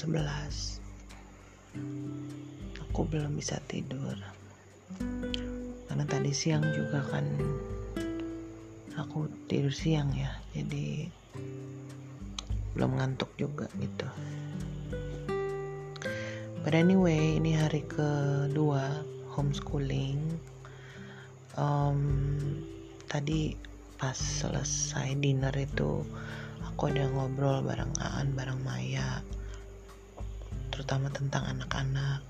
jam 11 aku belum bisa tidur. Karena tadi siang juga kan aku tidur siang ya jadi belum ngantuk juga gitu. But anyway ini hari kedua homeschooling. Um, tadi pas selesai dinner itu aku ada ngobrol bareng Aan bareng Maya terutama tentang anak-anak.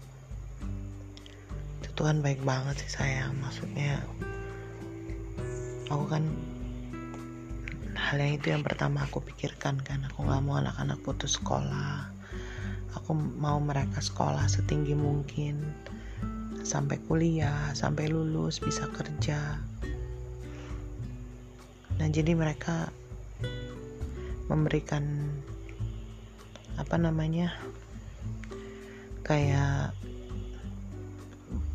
Itu Tuhan baik banget sih sayang. Maksudnya aku kan hal yang itu yang pertama aku pikirkan kan. Aku nggak mau anak-anak putus sekolah. Aku mau mereka sekolah setinggi mungkin. Sampai kuliah sampai lulus bisa kerja. Nah jadi mereka memberikan apa namanya kayak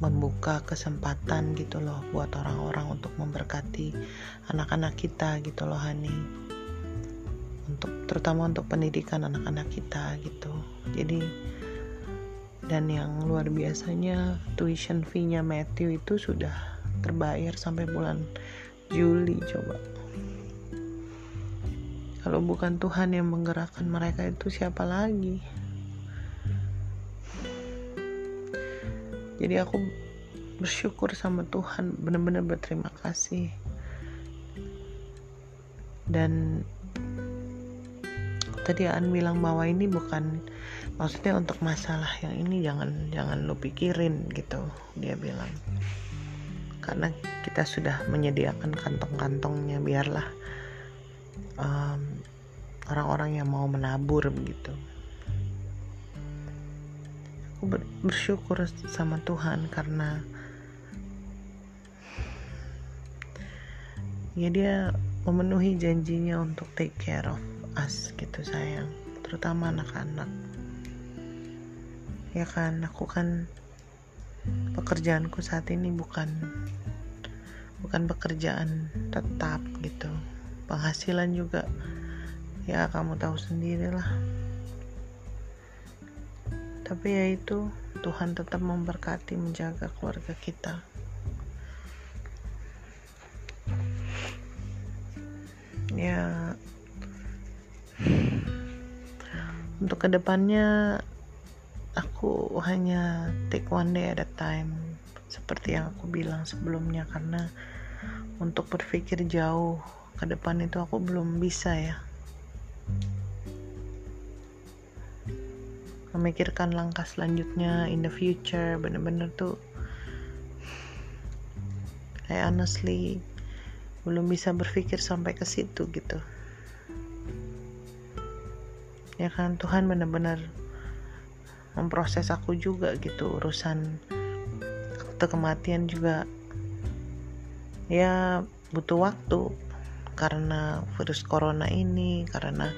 membuka kesempatan gitu loh buat orang-orang untuk memberkati anak-anak kita gitu loh Hani. Untuk terutama untuk pendidikan anak-anak kita gitu. Jadi dan yang luar biasanya tuition fee-nya Matthew itu sudah terbayar sampai bulan Juli coba. Kalau bukan Tuhan yang menggerakkan mereka itu siapa lagi jadi aku bersyukur sama Tuhan benar-benar berterima kasih. Dan tadi An bilang bahwa ini bukan maksudnya untuk masalah yang ini jangan jangan lo pikirin gitu dia bilang. Karena kita sudah menyediakan kantong-kantongnya biarlah orang orang-orang yang mau menabur begitu aku bersyukur sama Tuhan karena ya dia memenuhi janjinya untuk take care of us gitu sayang. Terutama anak-anak. Ya kan aku kan pekerjaanku saat ini bukan bukan pekerjaan tetap gitu. Penghasilan juga ya kamu tahu sendirilah tapi ya itu Tuhan tetap memberkati menjaga keluarga kita. Ya. Untuk ke depannya aku hanya take one day at a time seperti yang aku bilang sebelumnya karena untuk berpikir jauh ke depan itu aku belum bisa ya memikirkan langkah selanjutnya in the future bener-bener tuh I honestly belum bisa berpikir sampai ke situ gitu. Ya kan Tuhan benar-benar memproses aku juga gitu urusan akte kematian juga. Ya butuh waktu karena virus corona ini karena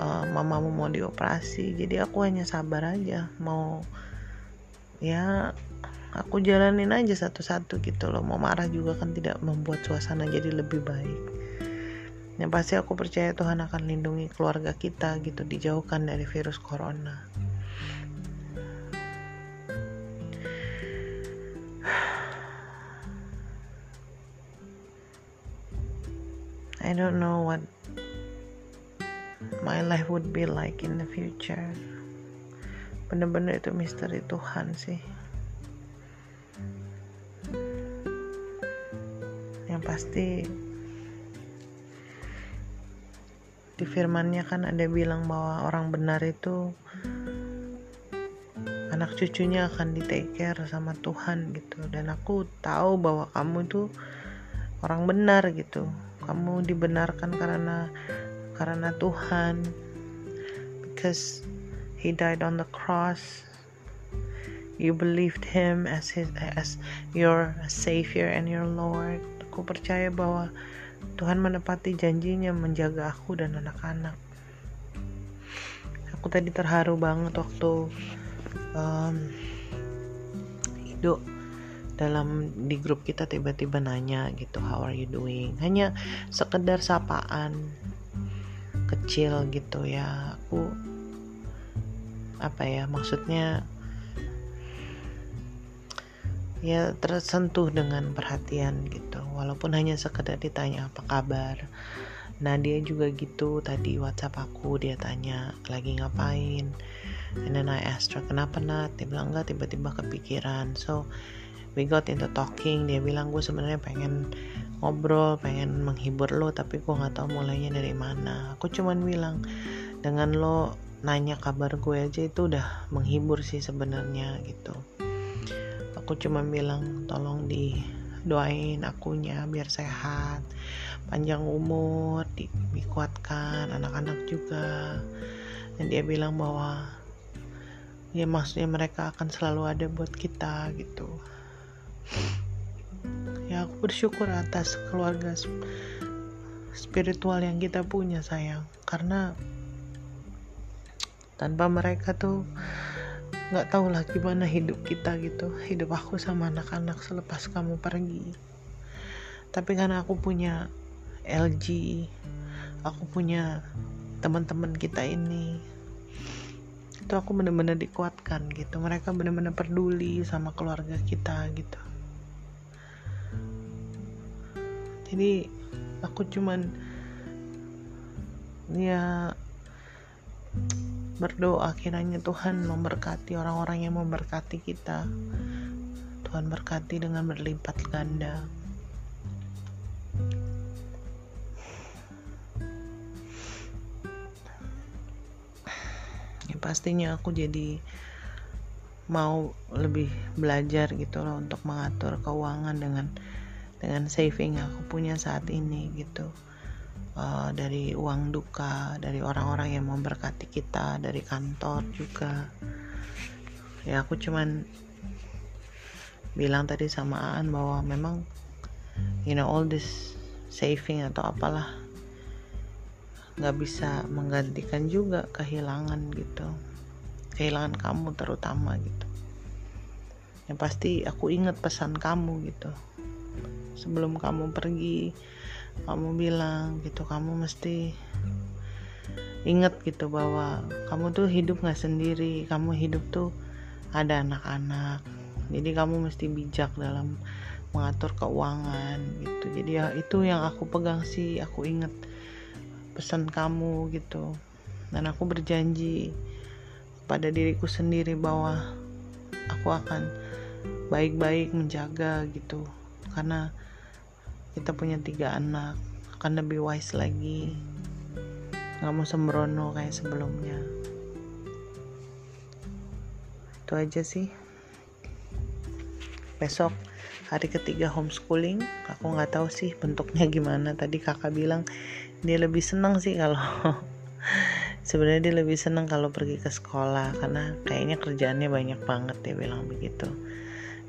uh, mamamu mau dioperasi jadi aku hanya sabar aja mau ya aku jalanin aja satu-satu gitu loh. Mau marah juga kan tidak membuat suasana jadi lebih baik. Yang pasti aku percaya Tuhan akan lindungi keluarga kita gitu dijauhkan dari virus corona. I don't know what my life would be like in the future. Bener-bener itu misteri Tuhan sih. Yang pasti di firmannya kan ada bilang bahwa orang benar itu anak cucunya akan di take care sama Tuhan gitu. Dan aku tahu bahwa kamu itu orang benar gitu. Kamu dibenarkan karena karena Tuhan. Because he died on the cross. You believed him as his as your savior and your lord. Aku percaya bahwa Tuhan menepati janjinya menjaga aku dan anak-anak. Aku tadi terharu banget waktu um, Ido dalam di grup kita tiba-tiba nanya gitu how are you doing? Hanya sekedar sapaan kecil gitu ya. Aku apa ya maksudnya ya tersentuh dengan perhatian gitu. Walaupun hanya sekedar ditanya apa kabar? Nah dia juga gitu. Tadi WhatsApp aku dia tanya lagi ngapain? And then I asked her kenapa Nat? Dia bilang enggak tiba-tiba kepikiran. So we got into talking. Dia bilang gue sebenarnya pengen ngobrol pengen menghibur lo tapi gue nggak tahu mulainya dari mana. Aku cuman bilang dengan lo nanya kabar gue aja itu udah menghibur sih sebenarnya gitu. Aku cuma bilang tolong di doain akunya biar sehat panjang umur di, dikuatkan anak-anak juga. Dan dia bilang bahwa ya maksudnya mereka akan selalu ada buat kita gitu ya aku bersyukur atas keluarga spiritual yang kita punya sayang. Karena tanpa mereka tuh nggak tahu lah gimana hidup kita gitu. Hidup aku sama anak-anak selepas kamu pergi. Tapi karena aku punya LG aku punya teman-teman kita ini itu aku benar-benar dikuatkan gitu. Mereka benar-benar peduli sama keluarga kita gitu jadi aku cuman ya berdoa kiranya Tuhan memberkati orang-orang yang memberkati kita. Tuhan berkati dengan berlipat ganda. Ya pastinya aku jadi mau lebih belajar gitu loh untuk mengatur keuangan dengan dengan saving aku punya saat ini gitu. Uh, dari uang duka dari orang-orang yang memberkati kita dari kantor juga. Ya aku cuman bilang tadi sama Aan bahwa memang you know all this saving atau apalah nggak bisa menggantikan juga kehilangan gitu. Kehilangan kamu terutama gitu. Yang pasti aku ingat pesan kamu gitu sebelum kamu pergi kamu bilang gitu kamu mesti inget gitu bahwa kamu tuh hidup nggak sendiri kamu hidup tuh ada anak-anak. Jadi kamu mesti bijak dalam mengatur keuangan gitu. Jadi ya itu yang aku pegang sih aku inget pesan kamu gitu. Dan aku berjanji pada diriku sendiri bahwa aku akan baik-baik menjaga gitu karena kita punya tiga anak akan lebih wise lagi. Nggak mau sembrono kayak sebelumnya. Itu aja sih. Besok hari ketiga homeschooling. Aku nggak tahu sih bentuknya gimana. Tadi kakak bilang dia lebih senang sih kalau sebenarnya dia lebih senang kalau pergi ke sekolah karena kayaknya kerjaannya banyak banget dia bilang begitu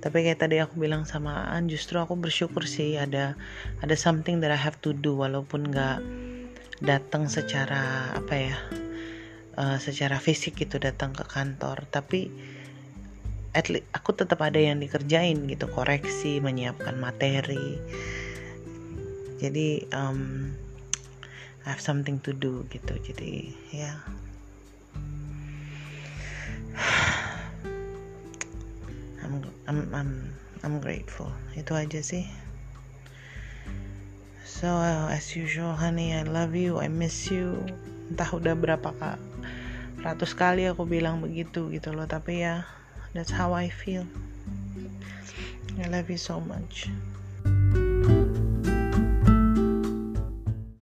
tapi kayak tadi aku bilang sama An justru aku bersyukur sih ada ada something that I have to do walaupun nggak datang secara apa ya uh, secara fisik gitu datang ke kantor. Tapi at least aku tetap ada yang dikerjain gitu koreksi menyiapkan materi. Jadi um, I have something to do gitu. Jadi ya. yeah. I'm I'm I'm grateful. Itu aja sih. So uh, as usual honey I love you I miss you. Entah udah berapa kak ratus kali aku bilang begitu gitu loh tapi ya that's how I feel. I love you so much